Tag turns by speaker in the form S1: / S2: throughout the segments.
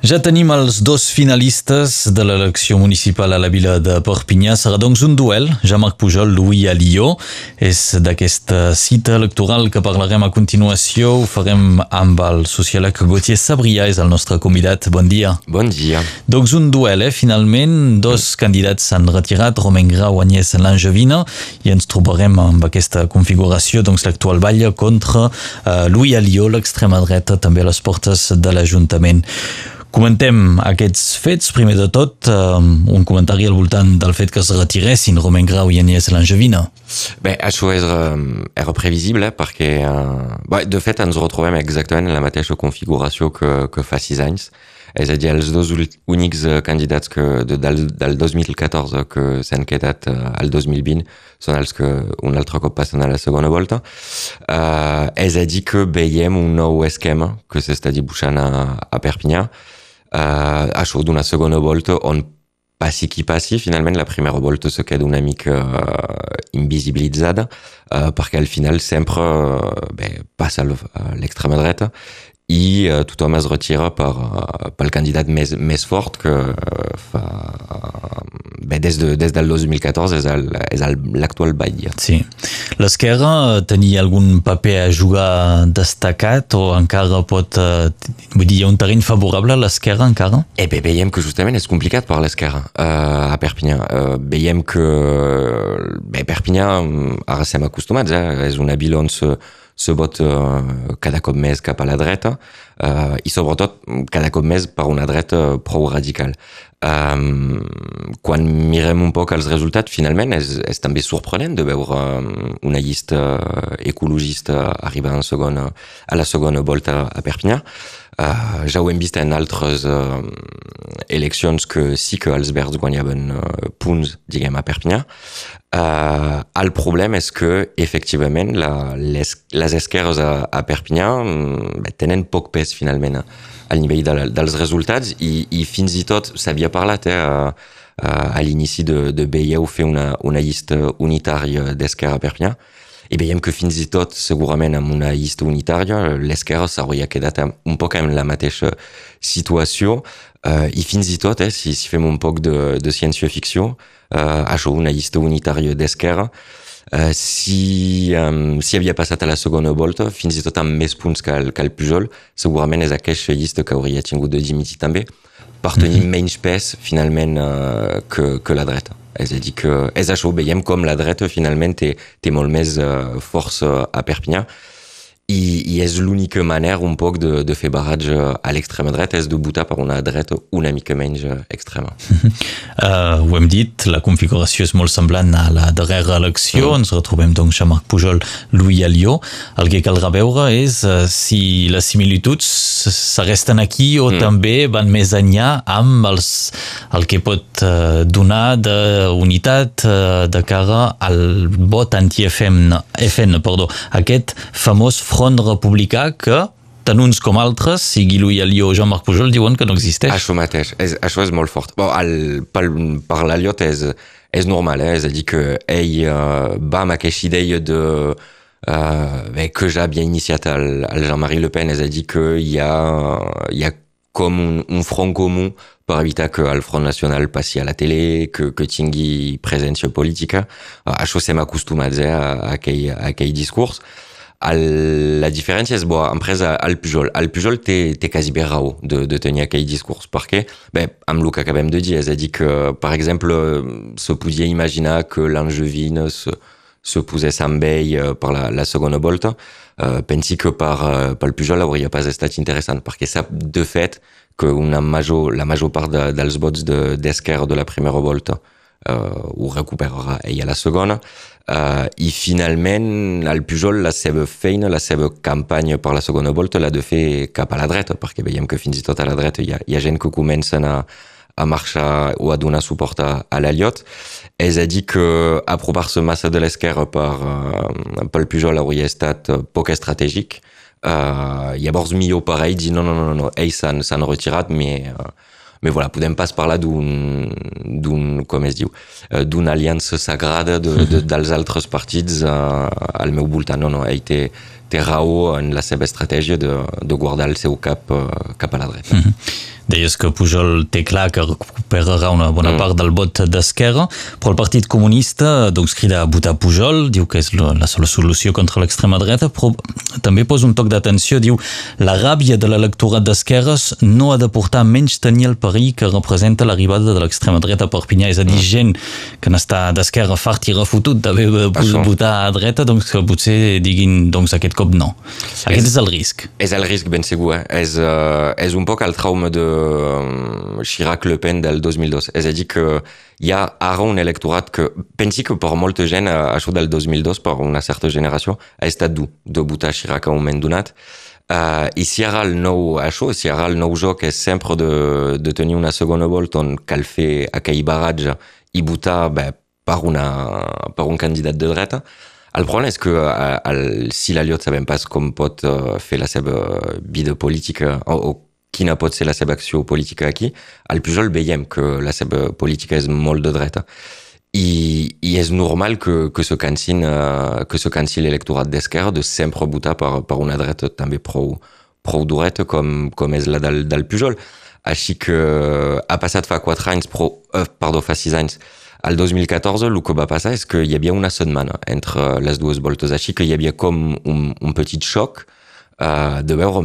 S1: Ja tenim els dos finalistes de l'elecció municipal a la vila de Perpinyà. Serà doncs un duel. Jean-Marc Pujol, Louis Alió. És d'aquesta cita electoral que parlarem a continuació. Ho farem amb el sociòleg Gauthier Sabrià, és el nostre convidat. Bon dia.
S2: Bon dia.
S1: Doncs un duel, eh? Finalment, dos candidats s'han retirat, Romain Grau, Agnès Langevina, i ens trobarem amb aquesta configuració, doncs l'actual balla contra uh, Louis Alió, l'extrema dreta, també a les portes de l'Ajuntament. Comentem aquests fets. Primer de tot, um, un comentari al voltant del fet que es retiressin Romain Grau i Agnès Langevina.
S2: Bé, això és, era previsible perquè, uh, bé, de fet, ens retrobem exactament en la mateixa configuració que, que fa sis anys. És a dir, els dos únics candidats que de, del, del 2014 que s'han quedat al 2020 són els que un altre cop passen a la segona volta. Uh, és a dir, que veiem un nou esquema que s'està dibuixant a, a Perpinyà. Uh, això d'una segona volta on passi qui passi, finalment la primera volta se queda una mica uh, invisibilitzada uh, perquè al final sempre bé, passa a l'extrema dreta i uh, tothom es retira per, uh, pel candidat més, més fort que uh, fa bé, des, de, des del 2014 és, el, és l'actual Batlle.
S1: Sí. L'esquerra tenia algun paper a jugar destacat o encara pot... Eh, vull dir, hi ha un terreny favorable a l'esquerra encara?
S2: Eh bé, veiem que justament és complicat per l'esquerra uh, a Perpinyà. Uh, veiem que bé, Perpinyà ara estem acostumats, eh? és una vila vot uh, cada cop més cap a la dreta uh, i sobretot cada cop més per una dreta prou radical. Um, quan mirem un poc els resultats, finalment és, és també sorprenent de veure una llista ecologista arribar en segona, a la segona volta a Perpinyà. Uh, ja ho hem vist en altres uh, eleccions que sí que els verds guanyaven uh, punts, diguem, a Perpinyà. Uh, el problema que, efectivament, la, les, les esquerres a, a Perpinyà um, tenen poc pes, finalment, al nivell de, dels resultats i, i fins i tot s'havia parlat eh, a, l'inici de, de Beieu fer una, una llista unitària d'Esquerra a veiem que fins i tot segurament amb una llista unitària l'esquerra s'hauria quedat un poc en la mateixa situació uh, i fins i tot eh, si, si fem un poc de, de ciència-ficció uh, això, una llista unitària d'esquerra Uh, si, um, si havia passat a la segona volta, fins i tot amb més punts que el, que el Pujol, segurament és aquesta llista que hauria tingut de dimitir també, per tenir mm -hmm. menys pes, finalment, uh, que, que la dreta. És a dir, que és això, veiem com la dreta, finalment, té, té molt més uh, força a Perpinyà, i, i és l'única manera un poc de, de fer barratge a l'extrema dreta és de votar per una dreta una mica menys extrema.
S1: Uh, ho hem dit, la configuració és molt semblant a la darrera elecció, mm. ens retrobem doncs Jean-Marc Pujol, Louis Alió. El que caldrà veure és uh, si les similituds s'arresten aquí o mm. també van més enllà amb els, el que pot uh, donar d'unitat uh, de cara al vot anti-FN, FN, perdó, aquest famós front front republicà que tant uns com altres, sigui Louis Alió o Jean-Marc Pujol, diuen que no existeix.
S2: Això mateix, és, això és molt fort. Bon, el, per, per l'Aliot és, és normal, eh? és a dir que ell uh, va amb aquesta idea de uh, que ja havia iniciat el, el Jean-Marie Le Pen, és a dir que hi ha, hi ha com un, un front comú per evitar que el Front Nacional passi a la tele, que, que tingui presència política. Uh, això estem acostumats eh, a, a, aquell, a aquell discurs. La diferència és, bo, empresa al Pujol. El Pujol té, té quasi bé raó de, de tenir aquell discurs, perquè, bé, amb el que acabem de dir, és a dir que, per exemple, se podia imaginar que l'Angevine se, se posés amb ell eh, per la, la segona volta, uh, pensi que per, uh, pel Pujol hauria pas estat interessant, perquè sap, de fet, que una major, la major part de, dels vots d'esquerra de, de la primera volta uh, ho recuperarà ell a la segona, I finalment, el Pujol, la seva feina, la seva campanya per la segona volta l'ha de fer cap a la dreta, perquè veiem que fins i tot a la dreta hi ha, hi ha gent que comencen a, a marxar o a donar suport a, a l'Aliot. És a dir que apropar-se massa de l'esquerra per, uh, pel Pujol hauria estat poc estratègic. Uh, llavors millor per ell dir no, no, no, no, ells s'han retirat, mais... Uh, mais voilà, podem pas parlar d'un, d'un com es diu, eh, d'una aliança sagrada de, de, dels altres partits uh, al meu voltant. No, no, ell té, té raó en la seva estratègia de, de guardar el seu cap uh, cap a la dreta. Mm -hmm.
S1: deies que Pujol té clar que recuperarà una bona mm. part del vot d'Esquerra, però el Partit Comunista doncs, crida a votar Pujol, diu que és la, la solució contra l'extrema dreta, però també posa un toc d'atenció, diu la ràbia de l'electorat d'esquerres no ha de portar menys tenir el perill que representa l'arribada de l'extrema dreta a Perpinyà, és a dir, mm. gent que n'està d'esquerra fart i refotut d'haver votar a dreta, doncs que potser diguin doncs aquest cop no. Aquest és, és el risc.
S2: És el risc ben segur, eh? és, uh, és un poc el trauma de uh, Chirac-Le Pen del 2002. És a dir que hi ha ara un electorat que pensi que per molta gent això del 2002, per una certa generació, ha estat dur de votar Chirac a un moment donat. Uh, I si ara el nou això, si ara el nou joc és sempre de, de tenir una segona volta on cal fer aquell baratge i votar bé, per, una, per un candidat de dreta, el problema és que el, si l'Aliot sabem pas com pot uh, fer la seva vida política o, o quina pot ser la seva acció política aquí, al Pujol veiem que la seva política és molt de dreta. I, i és normal que, que se cansin, uh, que se cansi l'electorat d'esquerra de sempre votar per, per una dreta també prou, prou dureta com, com és la del, del Pujol. Així que ha passat fa 4 anys, però, uh, perdó, fa 6 anys, al 2014 el que va passar és que hi havia una setmana entre les dues voltes, així que hi havia com un, un petit xoc uh, de veure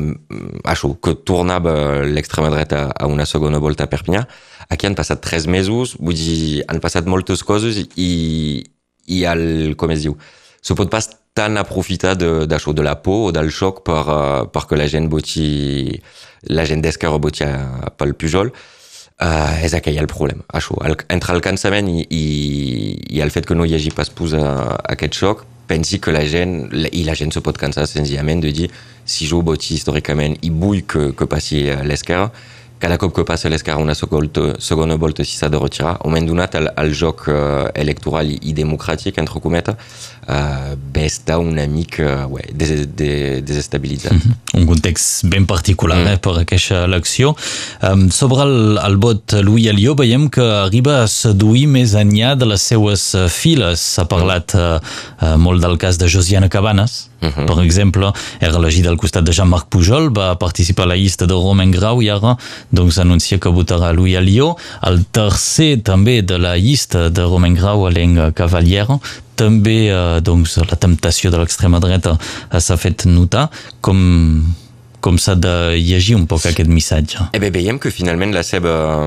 S2: això, que tornava l'extrema dreta a una segona volta a Perpinyà? Aquí han passat tres mesos, vull dir, han passat moltes coses i, i el, com es diu, se pot pas tant aprofitar d'això, de, de la por o del xoc per, uh, perquè la gent voti, la gent d'esquerra voti pel Pujol. Uh, és aquell el problema, això. El, entre el cansament i, i, i el fet que no hi hagi pas posar aquest xoc, pensi que la gent, i la gent se pot cansar senzillament de dir si jo voti històricament i vull que, que passi l'esquerra, cada cop que passa l'esquerra una segona, segona volta si s'ha de retirar, moment donat el, el joc uh, electoral i democràtic, entre cometes, uh, bé està una mica ouais, des, des, desestabilitzat. Mm
S1: -hmm. Un context ben particular mm. eh, per aquesta elecció. Um, sobre el, el vot Louis Alió veiem que arriba a seduir més enllà de les seues files. S'ha parlat uh, uh, molt del cas de Josiana Cabanes, Uh -huh. Per exemple, era elegit al costat de Jean-Marc Pujol, va participar a la llista de Romain Grau i ara doncs, anuncia que votarà Louis Alió. El tercer també de la llista de Romain Grau, Alain Cavalier, també eh, doncs, la temptació de l'extrema dreta s'ha fet notar. Com, com s'ha de llegir un poc aquest missatge?
S2: Eh bé, veiem que finalment la seva,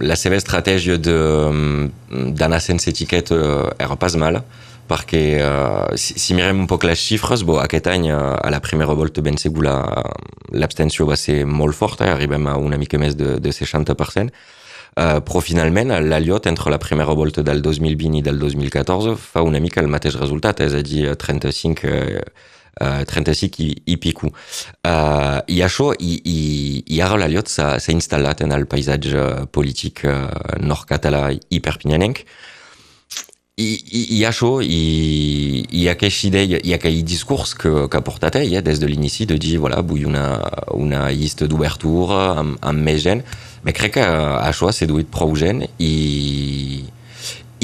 S2: la seva estratègia d'anar sense etiqueta era pas mala perquè uh, si, si mirem un poc les xifres, bo, aquest any uh, a la primera volta ben segur l'abstenció va ser molt forta, arribem a una mica més de, de 60%, uh, però finalment l'Aliot entre la primera volta del 2020 i del 2014 fa una mica el mateix resultat, és a dir, 35 uh, 35 i, i pico. Uh, I això, i, i, i ara l'Aliot s'ha instal·lat en el paisatge polític uh, nord-català i perpinyanenc, i, i, i això, i, i aquesta idea, i aquell discurs que, que ha portat ell, eh, des de l'inici, de dir, voilà, vull una, d'obertura amb, amb més gent, però crec que això ha seduït prou gent i,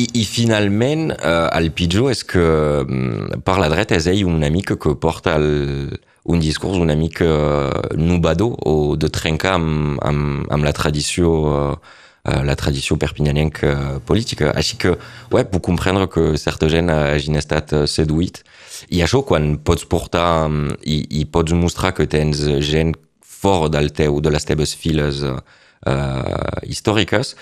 S2: i, i finalment eh, el pitjor és que mm, per la dreta és ell una mica que porta el, un discurs una mica nubador o de trencar amb, amb, amb la tradició eh, Euh, la tradició perpignanenca euh, política. Així que, ouais, puc comprendre que certa gent hagin estat euh, seduït. I això, quan pots portar i, i pots mostrar que tens gent fort del teu, de les teves files uh, històriques,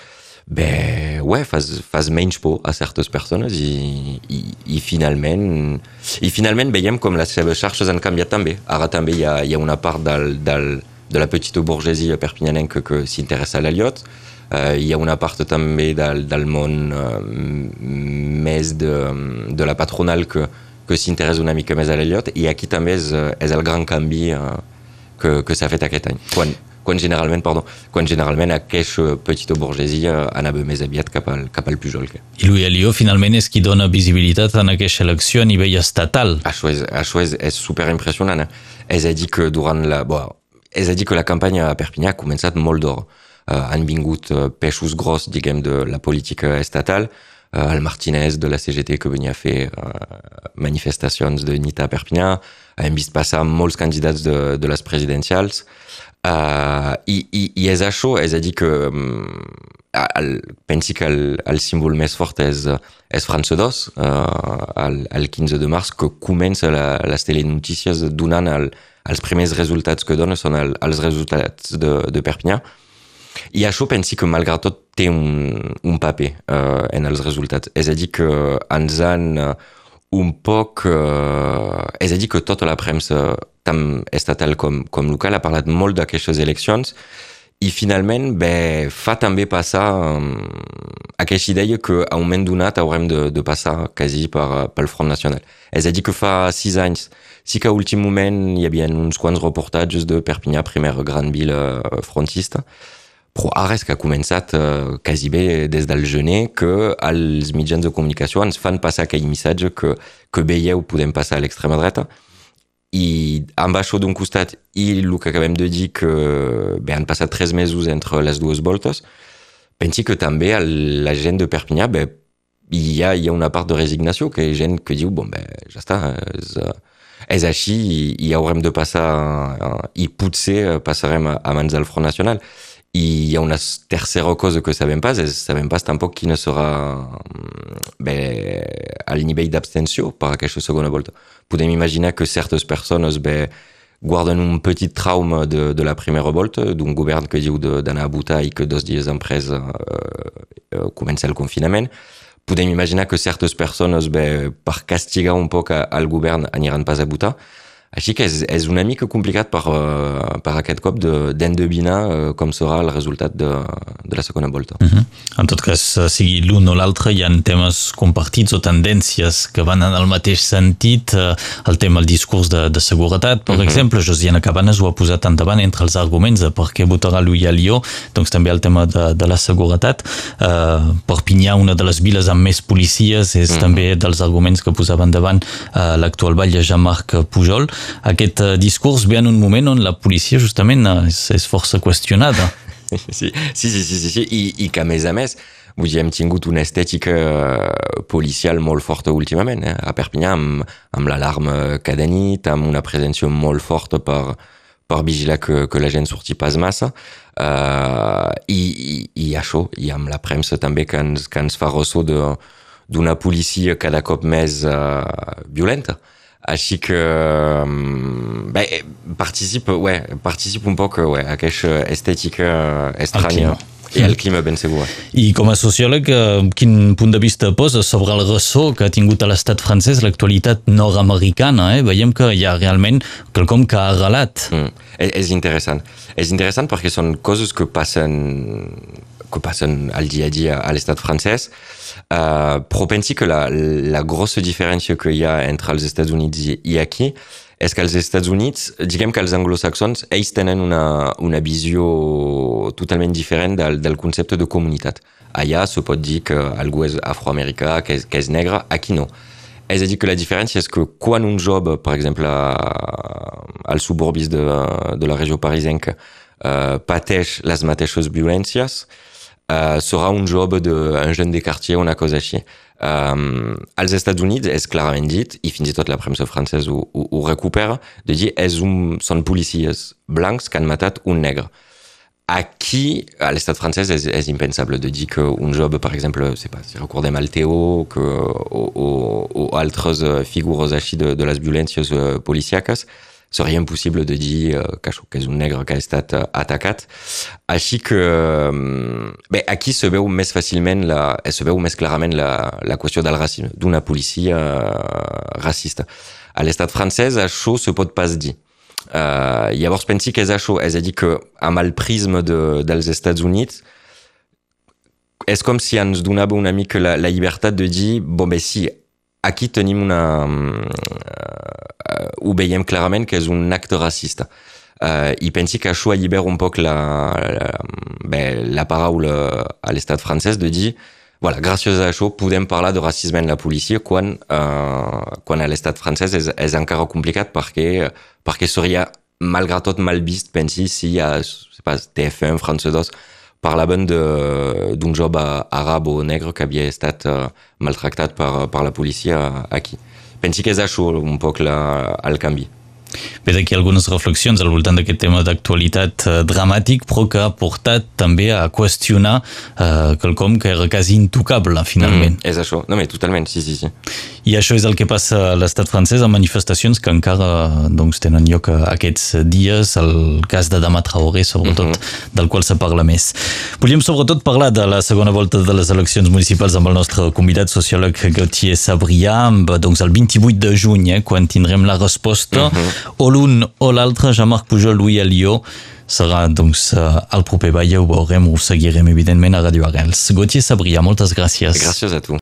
S2: bé, ouais, fas, fas menys por a certes persones i, i, i finalment i finalment veiem com les seves xarxes han canviat també. Ara també hi ha, hi ha una part del, del, de la petita burgesia perpignanenca que s'interessa a l'Eliot, Uh, hi ha una part també del, del món uh, més de, de la patronal que, que s'interessa una mica més a l'Eliot i aquí també és, és el gran canvi uh, que, que s'ha fet aquest any. Quan, quan generalment, perdó, quan generalment aquesta petita burgesia anava més aviat cap al, cap al Pujol.
S1: I Louis Alió finalment és qui dona visibilitat en aquesta elecció a nivell estatal.
S2: Això és, això és, és super impressionant. És a dir que durant la... Bo, és a dir que la campanya a Perpinyà ha començat molt d'or. Uh, han vingut uh, peixos gros, diguem, de la política estatal, uh, el Martínez de la CGT que venia fer manifestacions de nit a Perpinyà, hem vist molts candidats de, de les presidencials, Uh, i, i, i és això, és a dir que el, pensi que el, el símbol més fort és, és France 2, uh, el 15 de març, que comença la, les telenotícies donant el, els primers resultats que dona són el, els resultats de, de Perpinyà. I això pensi que malgrat tot té un, un paper uh, en els resultats. A dir que ens han uh, un poc... Uh, a dir que tota la premsa tant estatal com, com local, ha parlat molt d'aquestes eleccions i finalment bé, fa també passar um, aquesta idea que a un moment donat haurem de, de passar quasi per, pel Front Nacional. És a dir que fa sis anys sí últim moment hi havia uns quants de Perpinyà, primera gran vila frontista, però que ha començat uh, quasi bé des del gener que els mitjans de comunicació ens fan passar aquell missatge que, que veieu podem passar a l'extrema dreta, i amb això d'un costat i el que acabem de dir que bé, han passat tres mesos entre les dues voltes, pensi que també la gent de Perpinyà bé, hi, ha, hi ha una part de resignació, que hi ha gent que diu, bon, bé, ja està, és, és així i, i haurem de passar, i potser passarem a mans del Front Nacional. I hi ha una tercera cosa que sabem pas, és sabem pas tampoc quina serà bé, el nivell d'abstenció per aquesta segona volta. Podem imaginar que certes persones bé, guarden un petit trauma de, la primera volta, d'un govern que diu d'anar a votar i que dos dies després eh, eh, comença el confinament. Podem imaginar que certes persones, bé, per castigar un poc al govern, aniran pas a. Així que és, és una mica complicat per, uh, per aquest cop d'endevinar de, uh, com serà el resultat de, de la segona volta. Uh
S1: mhm. -huh. En tot cas, sigui l'un o l'altre, hi ha temes compartits o tendències que van en el mateix sentit. El tema, el discurs de, de seguretat, per uh mhm. -huh. exemple, Josiana Cabanes ho ha posat endavant entre els arguments de per què votarà l'Ui a Lió, doncs també el tema de, de la seguretat. Uh, Perpinyà, una de les viles amb més policies, és uh mhm. -huh. també dels arguments que posava endavant uh, l'actual batlle Jean-Marc Pujol aquest uh, discurs ve en un moment on la policia justament és, és força qüestionada.
S2: sí, sí, sí, sí, sí, sí. I, i que a més a més vull dir, hem tingut una estètica uh, policial molt forta últimament, eh? a Perpinyà amb, amb l'alarma cada nit, amb una presència molt forta per, per vigilar que, que la gent surti pas massa, uh, i, i, i això, i amb la premsa també que ens, que ens fa ressò d'una policia cada cop més uh, violenta. Així que bé, participe, ouais, participe un poc ouais, a aquesta estètica estranya. I el clima ben segur.
S1: I com a sociòleg, eh, quin punt de vista posa sobre el ressò que ha tingut a l'estat francès l'actualitat nord-americana? Eh? Veiem que hi ha realment quelcom que ha arrelat. Mm.
S2: És, és interessant. És interessant perquè són coses que passen que passen al dia a dia a l'estat francès, uh, però que la, la grossa diferència que hi ha entre els Estats Units i, i aquí és que als Estats Units, diguem que els anglosaxons, ells tenen una, una visió totalment diferent del, del concepte de comunitat. Allà se pot dir que algú és afroamericà, que és, que és negre, aquí no. És a dir, que la diferència és que quan un jove, per exemple, als suburbis de, de la regió parisenca, uh, pateix les mateixes violències, uh, serà un job d'un jeune de quartier o una cosa així. Um, als Estats Units és clarament dit, i fins i tot la premsa francesa ho, ho, ho recupera, de dir és un, són policies blancs que han matat un negre. Aquí, a l'estat francès, és, és impensable de dir que un jove, per exemple, sé pas, si recordem al Teo que, o, o, altres figures així de, de les violències uh, seria impossible de dir uh, que, que és un negre que ha estat atacat. Així que um, bé, aquí se veu més fàcilment, la, se veu més clarament la, la qüestió del racisme, d'una policia racista. A l'estat francès això se pot pas dir. Uh, llavors pensi que és això, és a dir que amb el prisme de, dels Estats Units és com si ens donava una mica la, la llibertat de dir, bon, bé, si aquí tenim una... Ho veiem clarament que és un acte racista. Uh, I pensi que això allibera un poc la, la, bé, la paraula a l'estat francès de dir voilà, gràcies a això podem parlar de racisme en la policia quan, uh, quan a l'estat francès és, és encara complicat perquè, perquè seria malgrat tot mal vist, pensi, si ha pas, TF1, France 2, parlaven d'un job àrab o negre que havia estat uh, maltractat per, per la policia aquí. Pensi que és això un poc la, el.
S1: Ve d'aquí algunes reflexions al voltant d'aquest tema d'actualitat eh, dramàtic, però que ha portat també a qüestionar eh, quelcom que era quasi intocable, finalment.
S2: Mm, és això, no, mais totalment, sí, sí, sí.
S1: I això és el que passa a l'estat francès amb manifestacions que encara doncs, tenen lloc aquests dies, el cas de Dama Traoré, sobretot, mm -hmm. del qual se parla més. Volíem sobretot parlar de la segona volta de les eleccions municipals amb el nostre convidat sociòleg Gauthier Sabrià, amb, doncs, el 28 de juny, eh, quan tindrem la resposta, mm -hmm. O l'un o l'altre, Jean-Marc Pujol, Louis Alió, serà doncs al proper ball, ho veurem, ho seguirem evidentment a Radio Arrels. Gauthier Sabrià, moltes gràcies.
S2: Gràcies a tu.